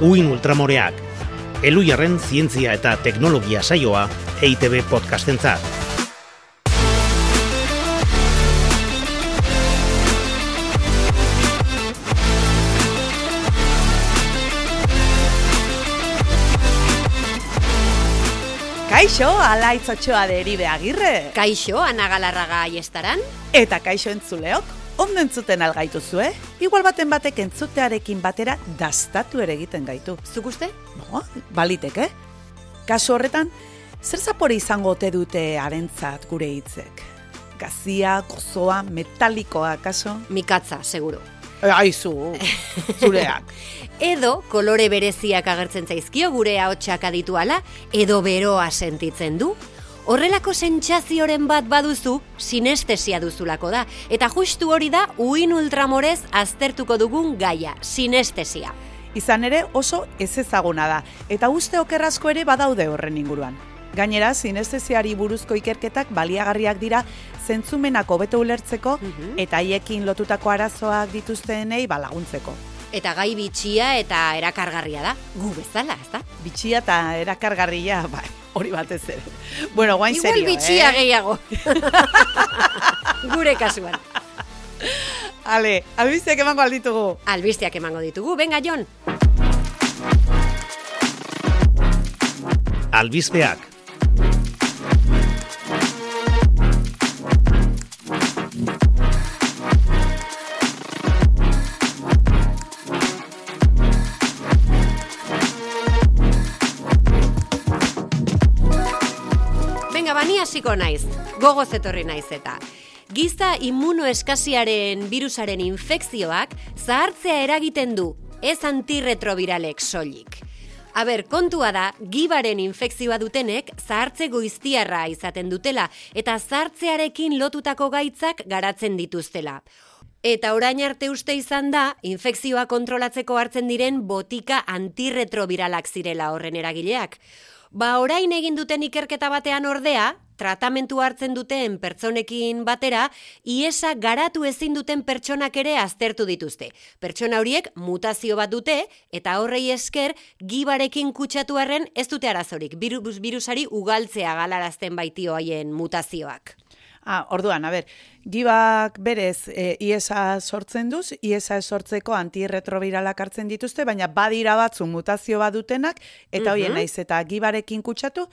Uin Ultramoreak, Elujarren zientzia eta teknologia saioa EITB podcastentzat. Kaixo, alaitz otxoa deribe agirre. Kaixo, anagalarraga aiestaran. Eta kaixo entzuleok, ondo entzuten algaitu zue? Igual baten batek entzutearekin batera dastatu ere egiten gaitu. Zuk uste? No, baliteke. Kasu horretan, zer zapore izango ote dute arentzat gure hitzek? Gazia, gozoa, metalikoa, kaso? Mikatza, seguro. E, aizu, zureak. Edo kolore bereziak agertzen zaizkio gure ahotsak adituala, edo beroa sentitzen du. Horrelako sentsazioren bat baduzu, sinestesia duzulako da. Eta justu hori da, uin ultramorez aztertuko dugun gaia, sinestesia. Izan ere oso ez ezaguna da, eta uste okerrazko ere badaude horren inguruan. Gainera, sinestesiari buruzko ikerketak baliagarriak dira zentzumenako beto ulertzeko eta haiekin lotutako arazoak dituztenei balaguntzeko. Eta gai bitxia eta erakargarria da, gu bezala, ez da? Bitxia eta erakargarria, bai, hori batez ere. Bueno, guain Igual serio, bitxia eh? gehiago. Gure kasuan. Ale, albisteak emango alditugu. Albisteak emango ditugu, venga Jon. Albizpeak. Hasiko naiz, gogoz etorri naiz eta. Giza immunoeskasiaren virusaren infekzioak zahartzea eragiten du, ez antirretrobiralek soilik. Aber, kontua da, gibaren infekzioa dutenek zahartze goiztiarra izaten dutela eta zahartzearekin lotutako gaitzak garatzen dituztela. Eta orain arte uste izan da, infekzioa kontrolatzeko hartzen diren botika antirretrobiralak zirela horren eragileak. Ba orain egin duten ikerketa batean ordea, tratamentu hartzen duten pertsonekin batera, iesa garatu ezin duten pertsonak ere aztertu dituzte. Pertsona horiek mutazio bat dute, eta horrei esker, gibarekin kutsatu arren ez dute arazorik. Virus, virusari ugaltzea galarazten baitio haien mutazioak. Ah, orduan, a ber, gibak berez e, IESA sortzen duz, IESA sortzeko antirretrobiralak hartzen dituzte, baina badira batzu mutazio badutenak, eta hoien Mhm. naiz eta gibarekin kutsatu,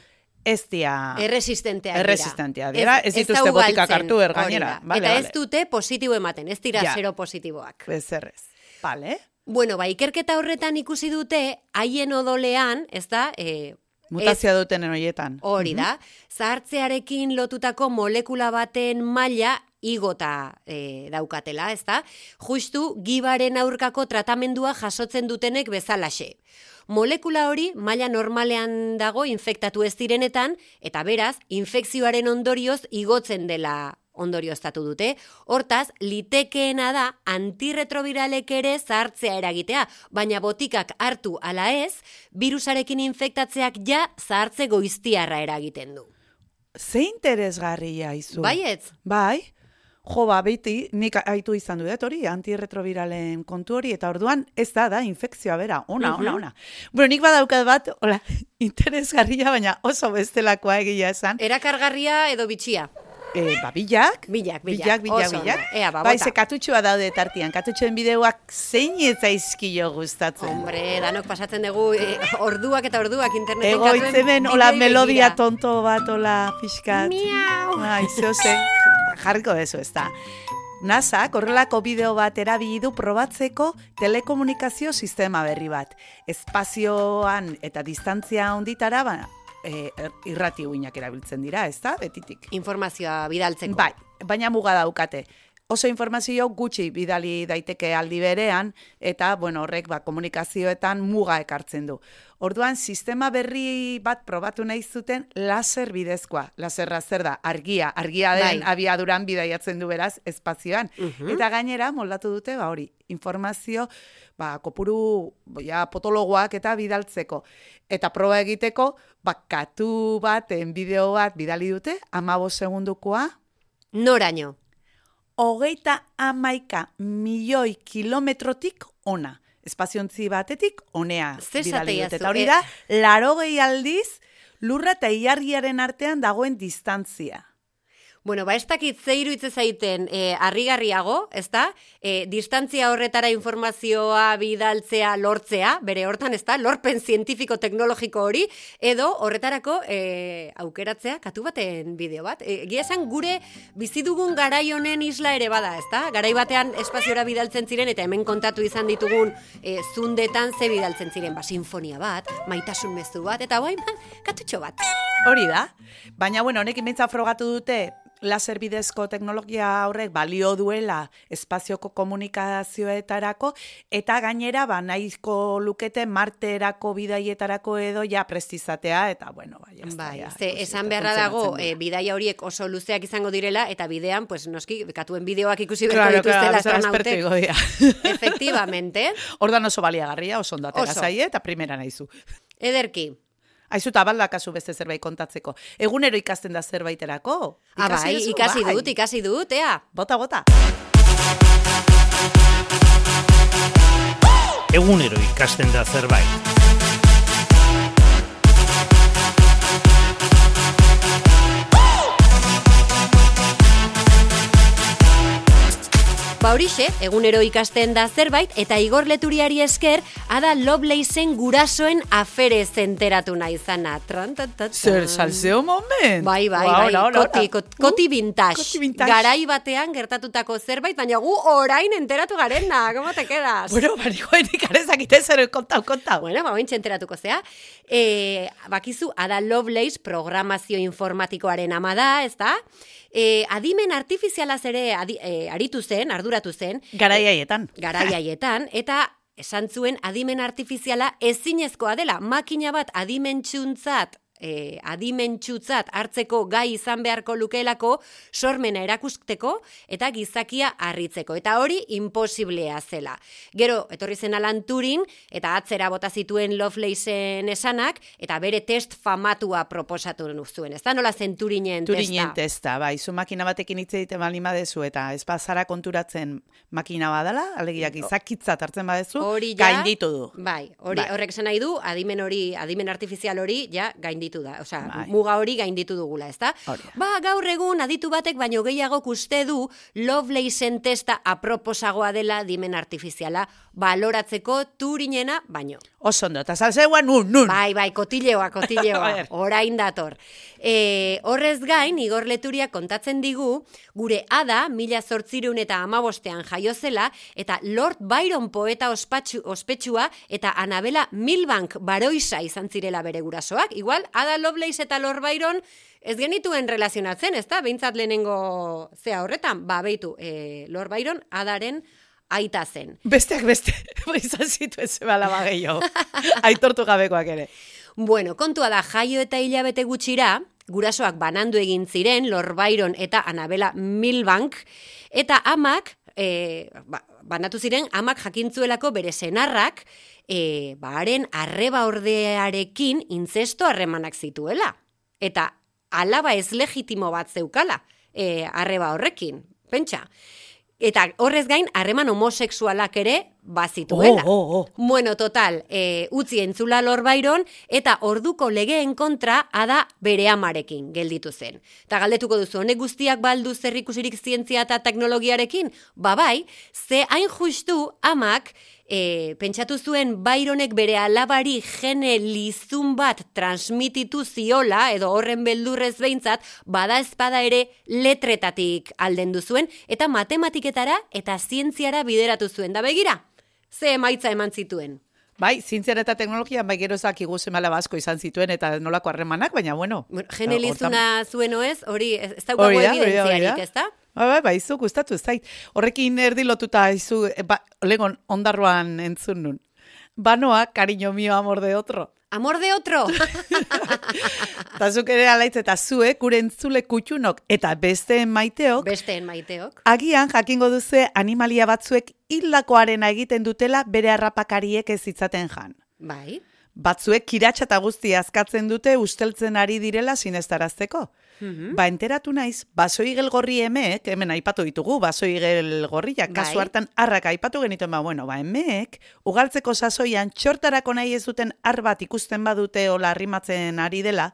ez dia... Erresistenteak dira. Erresistenteak dira, ez da dituzte botikak hartu, er, da. Vale, Eta ez dute positibo ematen, ez dira Ja. zero positiboak. Ez errez. Vale. Bueno, ba, ikerketa horretan ikusi dute, haien odolean, ez da, e, Mutazioa dutenen horietan. hori da, zahartzearekin lotutako molekula baten maila igota e, daukatela, ez da? Justu, gibaren aurkako tratamendua jasotzen dutenek bezalaxe. Molekula hori maila normalean dago infektatu ez direnetan, eta beraz, infekzioaren ondorioz igotzen dela ondorioztatu dute. Hortaz, litekeena da antirretrobiralek ere zahartzea eragitea, baina botikak hartu ala ez, virusarekin infektatzeak ja zahartze goiztiarra eragiten du. Ze interesgarria izu. Baietz? Bai. Jo, ba, beti, nik aitu izan dut hori, antirretrobiralen kontu hori, eta orduan ez da, da, infekzioa bera, ona, ona, ona. Bueno, nik badaukat bat, hola, interesgarria, baina oso bestelakoa egia esan. Erakargarria edo bitxia? E, ba, bilak, Bilak, bilak. bilak, bilak, Oso ondo. bilak. Ea, ba, bai, bota. ze katutxua daude tartian, katutxoen bideoak zein ez zaizkio gustatzen. Hombre, danok pasatzen dugu eh, orduak eta orduak interneten Egoitzen den, hola, bideoei melodia tonto bat, hola, pixkat. Miau. Ai, zeo zen, jarriko dezu, ez da. NASA horrelako bideo bat erabili du probatzeko telekomunikazio sistema berri bat. Espazioan eta distantzia onditara, ba, e, irrati erabiltzen dira, ez da, betitik. Informazioa bidaltzeko. Bai, baina muga daukate. Oso informazio gutxi bidali daiteke aldi berean, eta, bueno, horrek ba, komunikazioetan muga ekartzen du. Orduan, sistema berri bat probatu nahi zuten laser bidezkoa. Laserra zer da, argia. Argia den Bai. abiaduran bidaiatzen du beraz espazioan. Mhm. Eta gainera, moldatu dute, ba hori, informazio, ba, kopuru, ja, potologoak eta bidaltzeko. Eta proba egiteko, ba, katu baten bideo bat bidali dute, amabo segundukoa, Noraino? Hogeita amaika milioi kilometrotik ona. espaziontzi batetik honea Ze bidali esatea dute. zu, Eta hori e- da, laro gehi aldiz, lurra eta ilargiaren artean dagoen distantzia. Bueno, ba, ez dakit ze iruitze zaiten e, harrigarriago, ezta? E, distantzia horretara informazioa bidaltzea lortzea, bere hortan, ezta? Lorpen zientifiko teknologiko hori, edo horretarako e, aukeratzea katu baten bideo bat. E, esan gure bizi dugun garai honen isla ere bada, ezta? Garai batean espaziora bidaltzen ziren eta hemen kontatu izan ditugun e, zundetan ze bidaltzen ziren, ba, sinfonia bat, maitasun mezu bat, eta bai, ba, katutxo bat. Hori da, baina bueno, honekin behintzat frogatu dute laser bidezko teknologia horrek balio duela espazioko komunikazioetarako eta gainera ba nahiko lukete marterako bidaietarako edo ja prestizatea eta bueno, bai, ez da, Bai, ja, ze esan beharra dago, e, bidaia horiek oso luzeak izango direla, eta bidean, pues, noski, katuen bideoak ikusi beharko Claro, dituztela claro. Efectivamente. Ordan oso baliagarria, oso ondo atera Oso. zaie eta primera naizu. Ederki. Aizu eta baldakazu beste zerbait kontatzeko. Egunero ikasten da zerbaiterako. Ah, bai, duzu? ikasi Bai. dut, ikasi dut, ea. Bota, bota. Egunero ikasten da zerbait. Ba horixe, egunero ikasten da zerbait, eta Igor Leturiari esker, ada Lovelaceen gurasoen afere zenteratu nahi zana. Tran, tan, tan, tan. Zer, salseo moment. Bai, bai, bai, hola, hola, koti, koti Uh, vintage. koti vintage. Garai batean gertatutako zerbait, baina gu orain enteratu garena, ¿cómo te quedas? Bueno, barikoenik arezakite zer kontau, kontau. Bueno, ba, enteratuko zea. E, bakizu, Ada Lovelace programazio informatikoaren ama da, ez da? E, adimen artifizialaz ere adi, e, aritu zen, arduratu zen, Garai haietan. garai haietan, eta esan zuen adimen artifiziala ezinezkoa dela, makina bat adimentsuntzat e, adimentsutzat hartzeko gai izan beharko lukeelako sormena erakusteko eta gizakia harritzeko. Eta hori imposiblea zela. Gero, etorri zen Alan Turing eta atzera bota zituen Lovelaceen esanak eta bere test famatua proposatu zuen. Ez da nola zen Turinen testa? testa, bai, zu makina batekin hitz egiten bali badezu eta ez bazara konturatzen makina badala, alegia gizakitzat hartzen badezu, Hori ja, gainditu du. Bai, hori, Bai. horrek esan nahi du, adimen hori, adimen artifizial hori, ja, gainditu da. Osea, Bai. muga hori gainditu dugula, ezta? Ba, gaur egun aditu batek baino gehiago uste du Lovelaceen testa aproposagoa dela adimen artifiziala baloratzeko turinena baino. Oso ondo, eta salseua nun, nun. Bai, bai, kotileoa, A kotileoa, orain dator. E, horrez gain, Igor Leturia kontatzen digu, gure ada, mila zortzireun eta amabostean jaiozela, eta Lord Byron poeta ospatsu, ospetsua, eta Anabela Milbank baroisa izan zirela bere gurasoak. Igual, ada Lovelace eta Lord Byron ez genituen relazionatzen, ezta? Behintzat lehenengo zea horretan, ba, beitu, e, Lord Byron adaren aita zen. Besteak beste, izan zituen zebala gehiago. Aitortu gabekoak ere. Bueno, kontua da jaio eta hilabete gutxira, gurasoak banandu egin ziren Lord Byron eta Anabela Milbank, eta amak, e, ba, banatu ziren, amak jakintzuelako bere senarrak, e, baren arreba ordearekin intzesto harremanak zituela. Eta alaba ez legitimo bat zeukala, e, arreba horrekin, pentsa. Eta horrez gain, harreman homosexualak ere bazituela. Oh, oh, oh. Bueno, total, e, utzi entzula Lord Byron eta orduko legeen kontra ada bere amarekin gelditu zen. Eta galdetuko duzu, honek guztiak baldu zerrikusirik zientzia eta teknologiarekin? Ba bai, ze hain justu amak e, pentsatu zuen Byronek bere alabari gene lizun bat transmititu ziola, edo horren beldurrez behintzat, bada espada ere letretatik alden zuen, eta matematiketara eta zientziara bideratu zuen. Da begira, ze emaitza eman zituen. Bai, zientziara eta teknologian bai gerozak iguzemala asko izan zituen eta nolako harremanak, baina bueno. Bueno, Gene hortan- lizuna zuen oez, hori ez ez daukago evidentziarik, ez da? Bai, bai, bai, izu gustatu zait. Horrekin erdi lotuta izu, e, ba, legon ondarroan entzun nun. Banoa, cariño mío, amor de otro. Amor de otro! Eta zuk ere alaitz eta zuek, gure entzule kutxunok eta besteen maiteok, Besteen maiteok. agian jakingo duze animalia batzuek hildakoarena egiten dutela bere harrapakariek ez itzaten jan. Bai. Batzuek kiratxa eta guzti azkatzen dute usteltzen ari direla sinestarazteko. Mhm. Ba, enteratu naiz, basoigel gorri emeek, hemen aipatu ditugu, basoigel gorriak, kasu Bai. hartan arrak aipatu genituen, ba, bueno, ba, emeek, ugaltzeko sasoian txortarako nahi ez duten ar bat ikusten badute ola arrimatzen ari dela,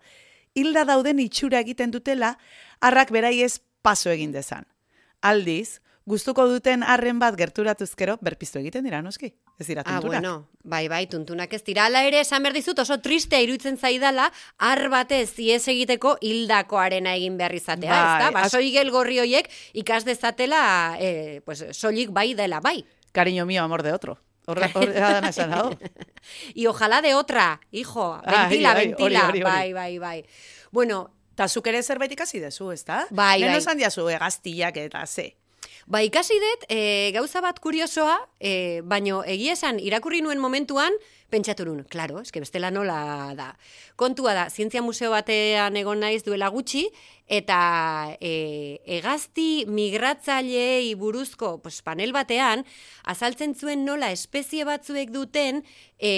hilda dauden itxura egiten dutela, arrak beraiez paso egin dezan. Aldiz, gustuko duten arren bat gerturatuzkero, berpiztu egiten dira, noski? Ez dira Ah, tuntunak. bueno, bai, bai, tuntunak ez dira. Hala ere, esan behar dizut, oso tristea iruditzen zaidala, ar batez iez egiteko hildakoarena egin behar izatea, Bai, ez da? az- Baso igel gorri hoiek ikas dezatela, eh, pues, soilik bai dela, bai. Cariño mío, amor de otro. Horra, horra da esan hau. Y ojalá de otra, hijo, ventila, ventila, bai, bai, bai. Bueno, Ta zuk ere zerbait ikasi dezu, ezta? Bai, Lehen bai. esan diazu, egaztiak eta ze. Ba, ikasi dut, e, gauza bat kuriosoa, e, baino egia esan irakurri nuen momentuan, pentsatu nun, klaro, eske bestela nola da. Kontua da, zientzia museo batean egon naiz duela gutxi, eta e, egazti migratzaileei buruzko pues, panel batean, azaltzen zuen nola espezie batzuek duten e,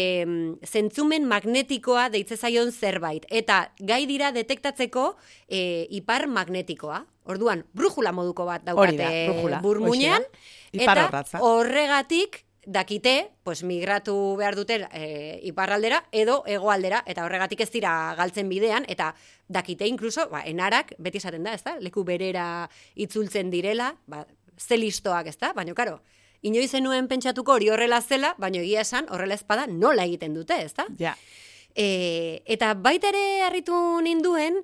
zentzumen magnetikoa deitze zaion zerbait. Eta gai dira detektatzeko e, ipar magnetikoa. Orduan, brujula moduko bat Hori da, daukate burmuinean, da. Ipar eta orratza. horregatik dakite, pues migratu behar dute e, iparraldera edo hegoaldera eta horregatik ez dira galtzen bidean eta dakite incluso, ba, enarak beti esaten da, ezta? Leku berera itzultzen direla, ba, ze listoak, ezta? Baina karo, inoiz zenuen pentsatuko hori horrela zela, baina egia esan horrela ezpada nola egiten dute, ezta? Ja. E, eta baita ere harritu ninduen,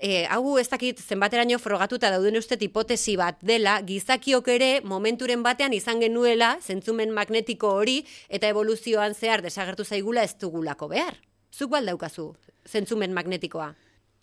e, hau ez dakit zenbateraino frogatuta dauden ustet hipotesi bat dela, gizakiok ere momenturen batean izan genuela zentzumen magnetiko hori eta evoluzioan zehar desagertu zaigula ez dugulako behar. Zuk bal daukazu zentzumen magnetikoa.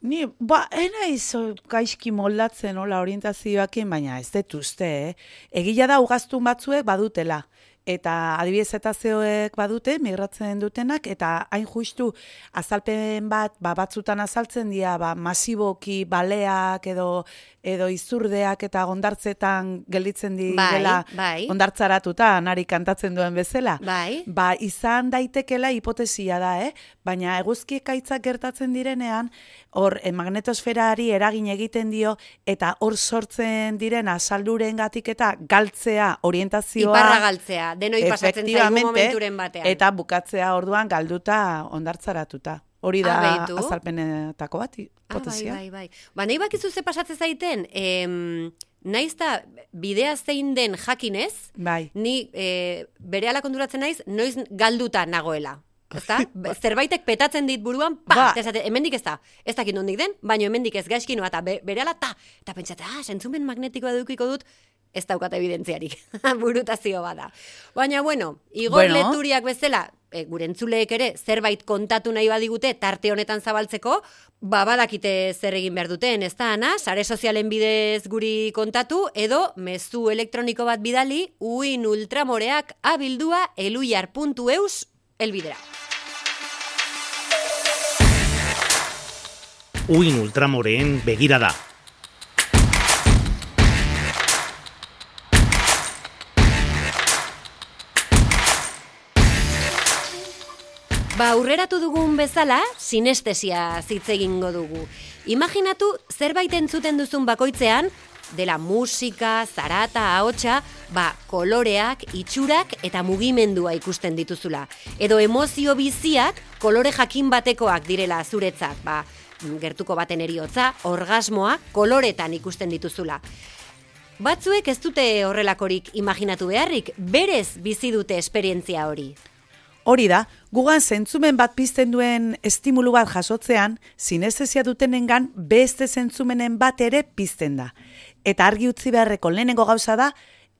Ni, ba, ena izo gaizki moldatzen hola orientazioakin, baina ez dut uste, eh? Egia da ugaztun batzuek badutela. Eta adibidez eta zeoek badute, migratzen dutenak, eta hain justu azalpen bat, ba, batzutan azaltzen dira, ba, masiboki baleak edo edo izurdeak eta gondartzetan gelditzen direla bai. ondartzaratuta, nari kantatzen duen bezala. Bai. Ba, izan daitekela hipotesia da, eh? Baina eguzki ekaitzak gertatzen direnean, hor eh, magnetosferari eragin egiten dio, eta hor sortzen diren asalduren gatik eta galtzea orientazioa. Iparra galtzea, denoi pasatzen zaigu momenturen batean. Eta bukatzea orduan galduta ondartzaratuta. Hori da Ah, azalpenetako bat, Ah, bai, bai, bai. Ba, nahi bakizu ze pasatzen zaiten, em, naiz da bidea zein den jakinez, Bai. ni e, bere konturatzen naiz, noiz galduta nagoela. Ezta? Zerbaitek petatzen dit buruan, pa, Ba. eta esate, hemendik ez da. Ez dakit nondik den, baina hemendik ez gaizki noa, eta be, berehala ta, eta pentsate, ah, zentzumen magnetikoa edukiko dut, ez daukat evidentziarik. Burutazio bada. Baina, bueno, igor Bueno. leturiak bezala, e, gure entzuleek ere zerbait kontatu nahi badigute tarte honetan zabaltzeko, ba badakite zer egin behar duten, ez da, Ana? Sare sozialen bidez guri kontatu, edo mezu elektroniko bat bidali, uin ultramoreak abildua eluiar.eus elbidera. Uin ultramoreen begirada. Ba, aurreratu dugun bezala, sinestesia hitz egingo dugu. Imaginatu zerbait entzuten duzun bakoitzean, dela musika, zarata, ahotsa, ba, koloreak, itxurak eta mugimendua ikusten dituzula. Edo emozio biziak kolore jakin batekoak direla zuretzat, ba, gertuko baten eriotza, orgasmoa, koloretan ikusten dituzula. Batzuek ez dute horrelakorik imaginatu beharrik, berez bizi dute esperientzia hori. Hori da, gugan zentzumen bat pizten duen estimulu bat jasotzean, sinestesia dutenengan beste zentzumenen bat ere pizten da. Eta argi utzi beharreko lehenengo gauza da,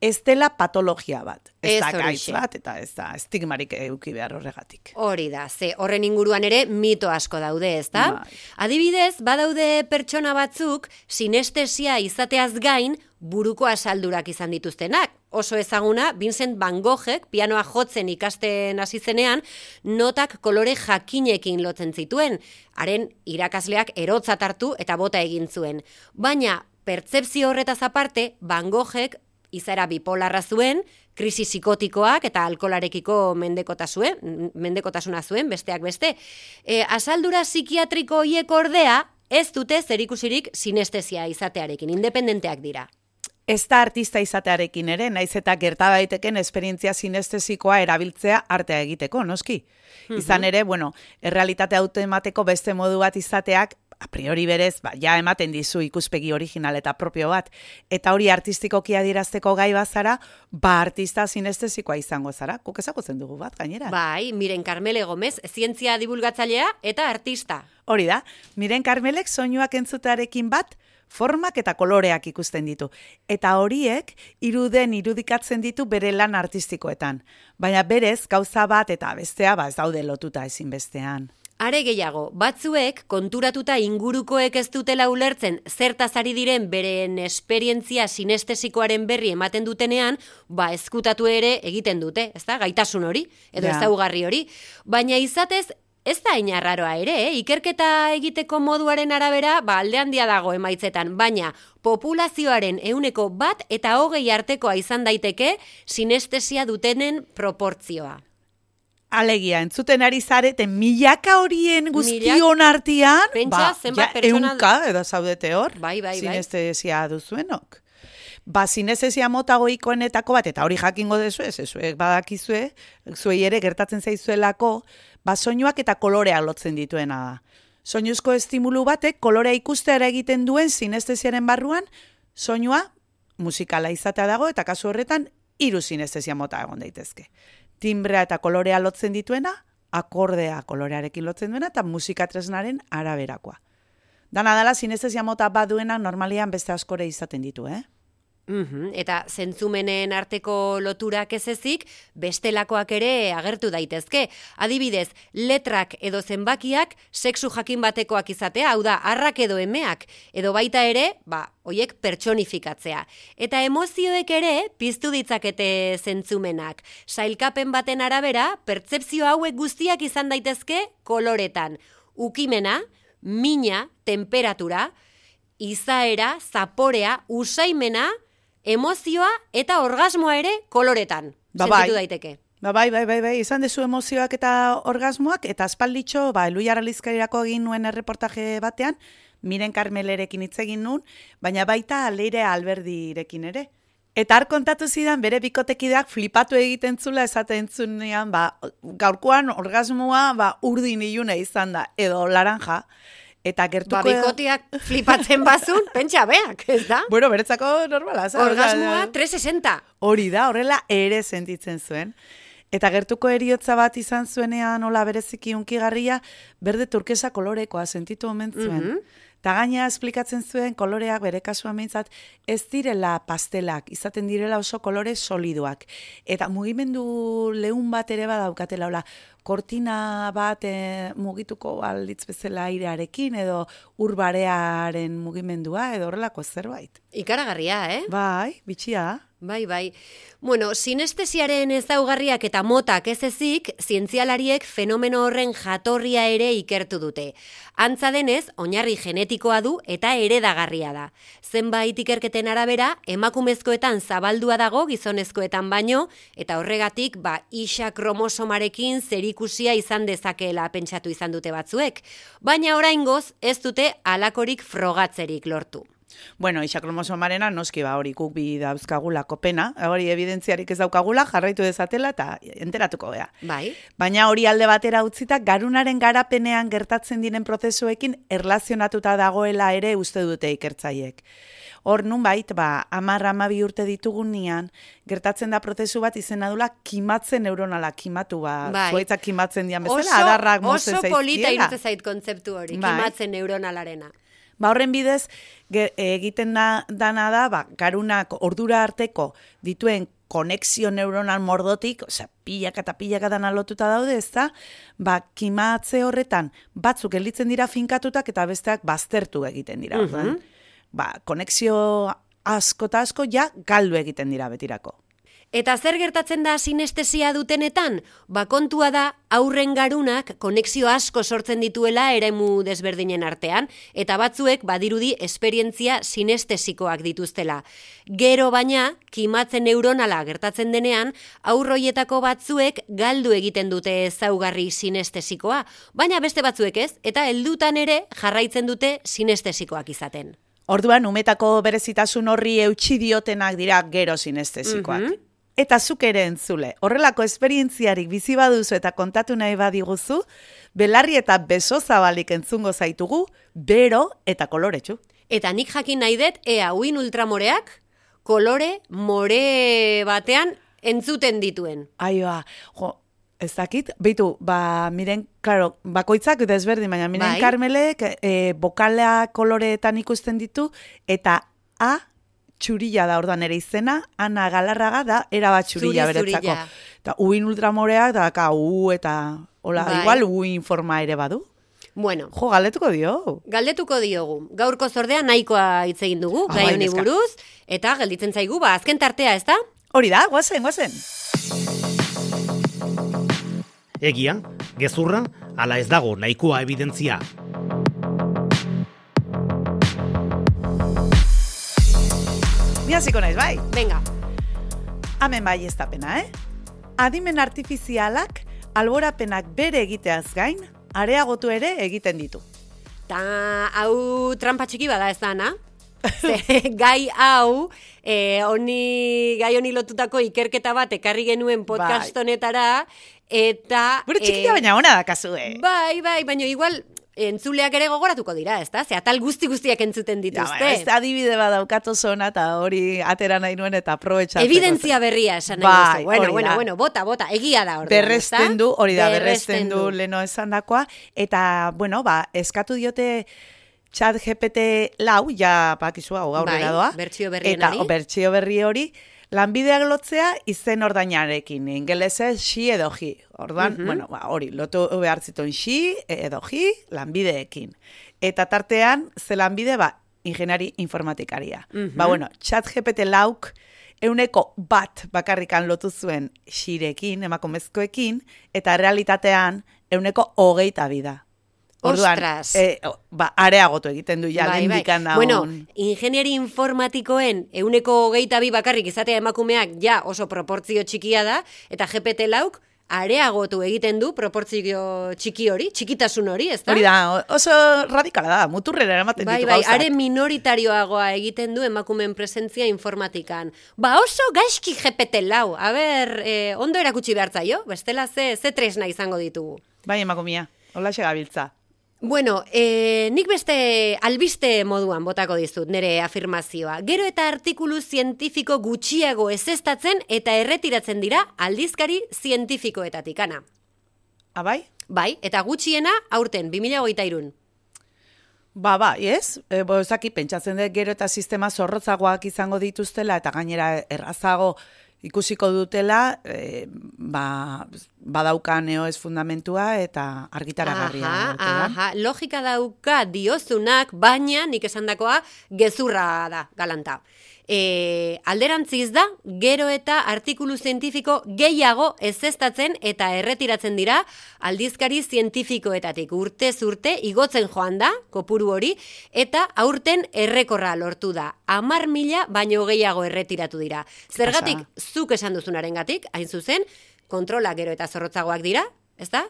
ez dela patologia bat. Ez, Ez da gaitz bat, eta ez da estigmarik euki behar horregatik. Hori da, ze horren inguruan ere mito asko daude, ezta? Bai. Adibidez, badaude pertsona batzuk sinestesia izateaz gain buruko asaldurak izan dituztenak. Oso ezaguna, Vincent Van Goghek pianoa jotzen ikasten hasi zenean, notak kolore jakinekin lotzen zituen. Haren irakasleak erotzat hartu eta bota egin zuen. Baina, pertzepzio horretaz aparte, Van Goghek izara bipolarra zuen, krisi psikotikoak eta alkolarekiko mendekotasue, mendekotasuna zuen, besteak beste. E, asaldura psikiatriko hiek ordea, ez dute zerikusirik sinestesia izatearekin, independenteak dira. Ez da artista izatearekin ere, naiz eta gerta daiteken esperientzia sinestesikoa erabiltzea artea egiteko, noski. Izan ere, bueno, errealitate autoemateko beste modu bat izateak a priori berez, ba, ja ematen dizu ikuspegi original eta propio bat, eta hori artistikoki adirazteko gai bazara, ba artista sinestesikoa izango zara, kuk ezagutzen dugu bat, gainera. Bai, miren Carmele Gomez, zientzia divulgatzailea eta artista. Hori da, miren Carmelek soinuak entzutearekin bat, formak eta koloreak ikusten ditu. Eta horiek iruden irudikatzen ditu bere lan artistikoetan. Baina berez, gauza bat eta bestea ba ez daude lotuta ezinbestean. Are gehiago, batzuek konturatuta ingurukoek ez dutela ulertzen zertaz ari diren beren esperientzia sinestesikoaren berri ematen dutenean, ba ezkutatu ere egiten dute, ez da, gaitasun hori, edo Ja. ezaugarri hori. Baina izatez, ez da inarraroa ere, eh? ikerketa egiteko moduaren arabera, ba alde handia dago emaitzetan, baina populazioaren euneko bat eta hogei artekoa izan daiteke sinestesia dutenen proportzioa. Alegia, entzuten ari zareten milaka horien guztion artean, Pentsa ba, ja, eunka edo zaudete hor, Bai, bai, bai. sinestesia duzuenok. Ba, sinestesia mota goikoenetako bat, eta hori jakingo dezu ez, ezuek badakizue, zuei ere gertatzen zaizuelako, ba, soinuak eta koloreak lotzen dituena da. Soinuzko estimulu batek kolorea ikusteara egiten duen sinestesiaren barruan, soinua musikala izatea dago, eta kasu horretan, hiru sinestesia mota egon daitezke. Timbrea eta kolorea lotzen dituena, akordea kolorearekin lotzen duena, eta musika tresnaren araberakoa. Dana dala, sinestesia mota bat duena normalian beste askore izaten ditu, eh? Mhm, Eta zentzumenen arteko loturak ez ezik, bestelakoak ere agertu daitezke. Adibidez, letrak edo zenbakiak sexu jakin batekoak izatea, hau da, arrak edo emeak, edo baita ere, ba, hoiek pertsonifikatzea. Eta emozioek ere piztu ditzakete zentzumenak. Sailkapen baten arabera, pertzepzio hauek guztiak izan daitezke koloretan. Ukimena, mina, temperatura, izaera, zaporea, usaimena, emozioa eta orgasmoa ere koloretan. Ba, Sentitu bai. daiteke. Ba, bai, bai, bai, bai, izan dezu emozioak eta orgasmoak, eta aspalditxo, ba, Eluia Aralizkarirako egin nuen erreportaje batean, Miren Karmelerekin hitz egin nun, baina baita Leire Alberdirekin ere. Eta har kontatu zidan bere bikotekideak flipatu egiten zula esaten zunean, ba, gaurkoan orgasmoa ba, urdin ilune izan da, edo laranja. Eta gertuko... Ba, bikoteak flipatzen bazun, pentsa beak, ez da? Bueno, beretzako normala. za- Orgasmoa 360. Hori da, horrela ere sentitzen zuen. Eta gertuko eriotza bat izan zuenean nola bereziki unkigarria, berde turkesa kolorekoa sentitu omen zuen. Mhm. Eta gaina esplikatzen zuen koloreak bere kasuan behintzat ez direla pastelak, izaten direla oso kolore solidoak. Eta mugimendu lehun bat ere badaukatela, hola, kortina bat e, mugituko alditz bezala airearekin, edo urbarearen mugimendua, edo horrelako zerbait. Ikaragarria, eh? Bai, bitxia. Bai, bai. Bueno, sinestesiaren ezaugarriak eta motak ez ezik, zientzialariek fenomeno horren jatorria ere ikertu dute. Antza denez, oinarri genetikoa du eta eredagarria da. Zenbait ikerketen arabera, emakumezkoetan zabaldua dago gizonezkoetan baino, eta horregatik, ba, isa kromosomarekin zerikusia izan dezakeela pentsatu izan dute batzuek. Baina oraingoz, ez dute alakorik frogatzerik lortu. Bueno, isa kromosomarena noski ba hori guk bi dauzkagulako pena, hori evidentziarik ez daukagula, jarraitu dezatela eta enteratuko gea. Bai? Baina hori alde batera utzita, garunaren garapenean gertatzen diren prozesuekin erlazionatuta dagoela ere uste dute ikertzaiek. Hor nunbait, ba, amar amabi urte ditugunean, gertatzen da prozesu bat izena dula kimatzen neuronala, kimatu ba, Bai. zuaitzak kimatzen dian bezala, adarrak mozen oso polita irutzen zait kontzeptu hori, Bai. kimatzen neuronalarena. Ba, horren bidez, egiten da, dana da, ba, garunak ordura arteko dituen konexio neuronal mordotik, osea, pilaka eta pilaka dana lotuta daude, ez da, ba, kimatze horretan, batzuk gelditzen dira finkatutak eta besteak baztertu egiten dira. orduan. Mhm. Ba, konexio asko eta asko ja galdu egiten dira betirako. Eta zer gertatzen da sinestesia dutenetan? Ba kontua da aurren garunak konexio asko sortzen dituela eremu desberdinen artean, eta batzuek badirudi esperientzia sinestesikoak dituztela. Gero baina, kimatzen neuronala gertatzen denean, aurroietako batzuek galdu egiten dute ezaugarri sinestesikoa, baina beste batzuek ez, eta heldutan ere jarraitzen dute sinestesikoak izaten. Orduan, umetako berezitasun horri eutxi diotenak dira gero sinestesikoak. Mhm. Eta zuk ere entzule, horrelako esperientziarik bizi baduzu eta kontatu nahi badiguzu, belarri eta beso zabalik entzungo zaitugu, bero eta koloretsu. Eta nik jakin nahi dut, ea uin ultramoreak, kolore more batean entzuten dituen. Aioa, jo, ez dakit, beitu, ba, miren, klaro, bakoitzak desberdin, baina miren Bai. Karmelek e, bokalea koloreetan ikusten ditu, eta A txurilla da ordan ere izena, Ana Galarraga da erabat txurilla Zuri, beretzako. Eta uin ultramoreak da ka u eta hola, Bai. igual uin forma ere badu. Bueno, Jo, galetuko dio. galdetuko diogu. Gaurko zordea nahikoa hitz egin dugu, Ah, gai bai, honi buruz, eta gelditzen zaigu, ba, azken tartea, ez da? Hori da, guazen, guazen. Egia, gezurra, ala ez dago nahikoa evidentzia. Ni hasiko naiz, bai. Venga, Hemen bai ez da pena, eh? Adimen artifizialak alborapenak bere egiteaz gain, areagotu ere egiten ditu. ta hau trampa txiki bada ez da, na? Ze, gai hau, eh, honi, gai honi lotutako ikerketa bat ekarri genuen podcast Bai. honetara, eta... Buru txikia eh, baina ona dakazu, eh? Bai, bai, baina igual entzuleak ere gogoratuko dira, ez da? Ze atal guzti guztiak entzuten Ja, dituzte. baina ez adibide bat daukat oso ona eta hori atera nahi nuen eta aprobetxatzeko. Evidentzia berria esan nahi Bai. Bueno, bueno, da. bueno, bota, bota, egia da orduan, Berresten ezta? du, hori da, berresten du leno esan dakoa, eta, bueno, ba, eskatu diote chat GPT lau, ja, bakizu hau aurrera Bai, doa. bertsio berrienari. Eta, o, bertsio berri hori, lanbideak lotzea izen ordainarekin, ingelesez xi edo ji. Orduan, Mhm. bueno, ba, hori, lotu behar zituen xi edo ji lanbideekin. Eta tartean, ze lanbide, ba, ingeniari informatikaria. Mhm. Ba, bueno, chat GPT lauk, euneko bat bakarrikan lotu zuen xirekin, emakumezkoekin, eta realitatean euneko hogeita bida. Orduan, Ostras. e, ba, areagotu egiten du ja, Bai, bai. daun. Bueno, ingenieri informatikoen euneko hogeita bi bakarrik izatea emakumeak ja oso proportzio txikia da, eta GPT lauk areagotu egiten du proportzio txiki hori, txikitasun hori, ez da? Hori da, oso radikala da, muturrera eramaten Bai, ditu bai, gauzak. are minoritarioagoa egiten du emakumeen presentzia informatikan. Ba oso gaizki GPT lau, a ber, eh, ondo erakutsi behar zaio, bestela ze, ze tresna izango ditugu. Bai, emakumia, hola gabiltza. Bueno, e, nik beste albiste moduan botako dizut nire afirmazioa. Gero eta artikulu zientifiko gutxiago ezestatzen eta erretiratzen dira aldizkari zientifikoetatik, ana. Abai? Bai, eta gutxiena aurten, 2023. Ba, ba, ez? E, bo, ezaki, pentsatzen dut gero eta sistema zorrotzagoak izango dituztela eta gainera errazago ikusiko dutela, e, ba, badaukan ez fundamentua eta argitaragarria. Aha, dutela. aha, logika dauka diozunak, baina nik esandakoa gezurra da, galanta. E, alderantziz da, gero eta artikulu zientifiko gehiago ezestatzen eta erretiratzen dira aldizkari zientifikoetatik. Urtez urte igotzen joan da, kopuru hori, eta aurten errekorra lortu da. Amar mila baino gehiago erretiratu dira. Zergatik, zuk esan duzunaren gatik, hain zuzen, kontrola gero eta zorrotzagoak dira, ez da?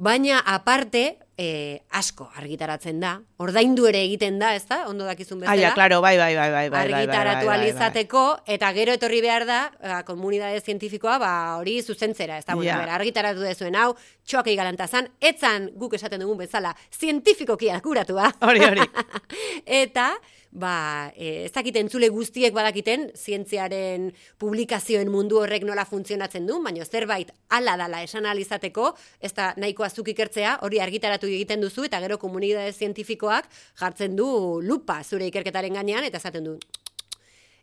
Baina aparte, e, asko argitaratzen da, ordaindu ere egiten da, ez da? Ondo dakizun bezala. Ja, claro, bai, bai, bai, bai, bai, bai, bai, argitaratu bai, bai, alizateko, eta gero etorri behar da, ba, komunidade zientifikoa, ba, hori zuzentzera, ez da, bueno, Ja. bera, argitaratu dezuen hau, txoakei galantazan, etzan guk esaten dugun bezala, zientifikoki akuratua. Hori, hori. eta, ba, e, ez dakit entzule guztiek badakiten, zientziaren publikazioen mundu horrek nola funtzionatzen du, baina zerbait ala dala esan alizateko, ez da nahikoa zuk ikertzea, hori argitaratu egiten duzu, eta gero komunidade zientifikoak jartzen du lupa zure ikerketaren gainean, eta esaten du,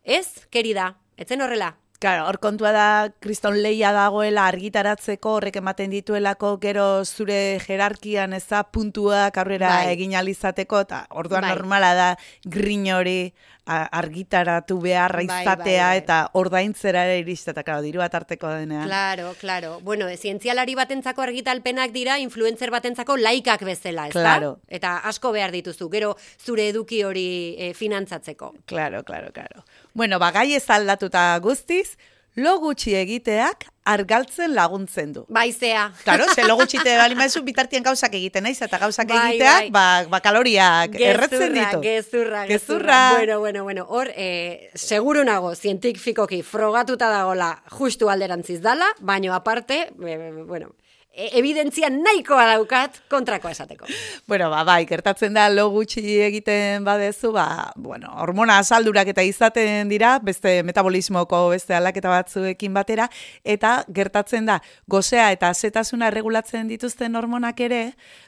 ez, kerida, etzen horrela, Claro, hor kontua da, kriston leia dagoela argitaratzeko, horrek ematen dituelako, gero zure jerarkian ez da puntuak aurrera Bai. egin alizateko, eta orduan Bai. normala da grin hori argitaratu beharra Bai, bai, izatea, bai. eta ordaintzera ere iriste, eta claro, diru bat arteko denean. Claro, claro. Bueno, zientzialari batentzako argitalpenak dira influencer batentzako laikak bezala, ezta? Claro. Eta asko behar dituzu, gero zure eduki hori e, finantzatzeko. Claro, claro, claro. Bueno, ba, gai ez aldatuta guztiz, lo gutxi egiteak argaltzen laguntzen du. Baizea. Claro, ze lo gutxi te bali maizu bitartien gauzak egiten naiz eta gauzak Bai, egiteak, bai. ba, ba kaloriak erretzen Gezurra, ditu. gezurra, gezurra. Gezurra. Bueno, bueno, bueno. Hor, eh, seguru nago, zientifikoki frogatuta dagola justu alderantziz dala, baino aparte, eh, bueno, e- evidentzia nahikoa daukat kontrakoa esateko. Bueno, ba, bai, gertatzen da lo gutxi egiten badezu, ba, bueno, hormona asaldurak eta izaten dira, beste metabolismoko beste aldaketa batzuekin batera, eta gertatzen da, gozea eta zetasuna regulatzen dituzten hormonak ere,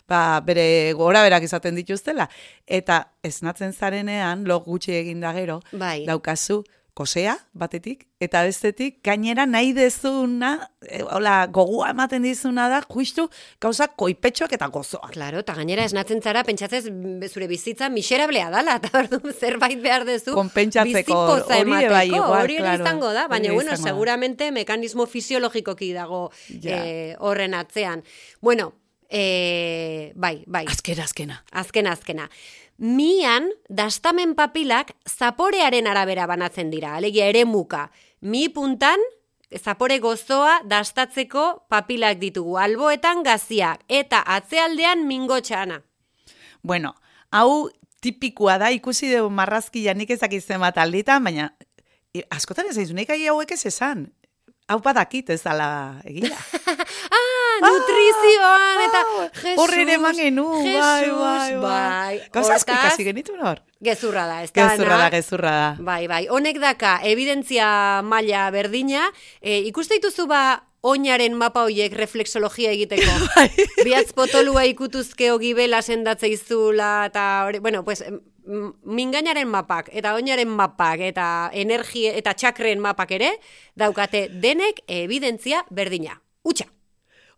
ba, bere gora berak izaten dituztela. Eta esnatzen zarenean, lo gutxi egin da gero, Bai. daukazu, gozea, batetik, eta bestetik, gainera nahi dezuna, e, hola, gogua ematen dizuna da, justu, gauza koipetxoak eta gozoak. Claro, eta gainera esnatzen zara, pentsatzez zure bizitza miserablea dala, eta orduan zerbait behar dezu. Konpentsatzeko, bizipoza hori bai, emateko, igual, hori claro, izango da, baina bueno, izango da. seguramente mekanismo fisiologikoki dago Ja. eh, horren atzean. Bueno, eh, bai, bai. Azkena, azkena. Azkena, azkena. Mian, dastamen papilak zaporearen arabera banatzen dira, alegia ere muka. Mi puntan, zapore gozoa dastatzeko papilak ditugu, alboetan gaziak, eta atzealdean mingotxana. Bueno, hau tipikoa da, ikusi dugu marrazkia nik ezakit zenbat alditan, baina e, askotan ez zaizu, nik ahi hauek ez esan. Hau badakit ez dala egia. Ah, nutrizioan, eta Jesus, Hor ere eman genuen, bai, bai, bai. bai. Gauza asko ikasi genituen hor. Gezurra da, ez da, Gezurra da, gezurra da. Bai, bai. Honek daka, evidentzia maila berdina, e, ikuste dituzu ba oinaren mapa hoiek reflexologia egiteko. Bai. Biatz potolua ikutuzke ogibela sendatze izula, eta hori, bueno, pues, mingainaren mapak, eta oinaren mapak, eta energia, eta txakren mapak ere, daukate denek evidentzia berdina. Utxa.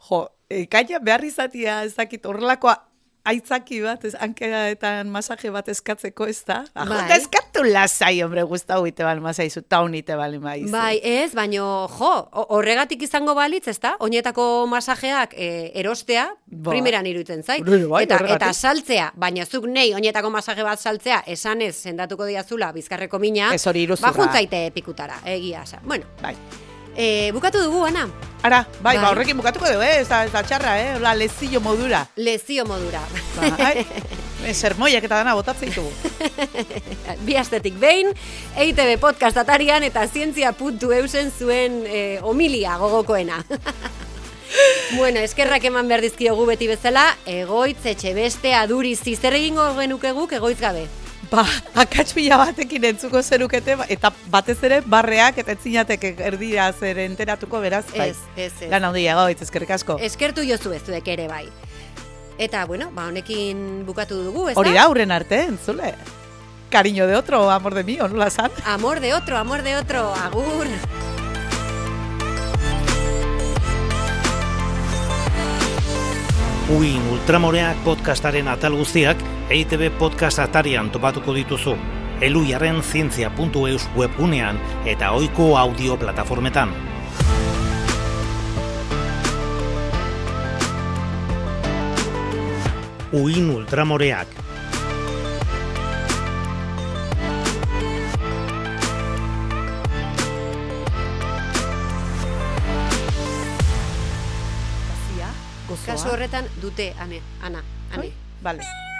Jo, ekaina behar izatia ez dakit horrelakoa aitzaki bat, ez hankeetan masaje bat eskatzeko ez da? Ah, Bai. Eskatu lasai, hombre, guztau ite bali mazaizu, taun ite bali maizu. Bai, ez, baino, jo, ho- horregatik izango balitz, ezta? Oinetako masajeak e, erostea, Bai. primeran iruditzen zait. Bai, bai, eta, horregatik. eta saltzea, baina zuk nei oinetako masaje bat saltzea, esanez sendatuko diazula bizkarreko mina, Ez hori iruzurra. ba juntzaite pikutara, egia esan. Bueno, Bai. E, bukatu dugu, Ana, Ara, bai, Bai. ba, horrekin bukatuko dugu, eh? ez da, ez da txarra, eh? Hola, lezillo modura. lezio modura. Bai, eh, sermoiak eta dana botatzen ditugu. Bi astetik behin, EITB podcast atarian eta zientzia.eusen zuen e, homilia gogokoena. bueno, eskerrak eman behar dizkiogu beti bezala, egoitz, etxe beste, aduriz, zer egingo genuke guk egoitz gabe. Ba, akats pila batekin entzuko zerukete, ba- eta batez ere barreak eta etzinateke erdira zer enteratuko beraz, bai. Ez, ez, ez. Lan handia gaitz, eskerrik asko. Eskertu jozu ez zuek ere bai. Eta, bueno, ba, honekin bukatu dugu, ez Hori da, aurren arte, entzule. Cariño de otro, amor de mío, nola san? Amor de otro, amor de otro, agur. Uin Ultramoreak podcastaren atal guztiak EITB podcast atarian topatuko dituzu. Eluiaren zientzia.eus webgunean eta ohiko audio plataformetan. Uin Ultramoreak. Kasu horretan dute, ane, ana, ane. Vale.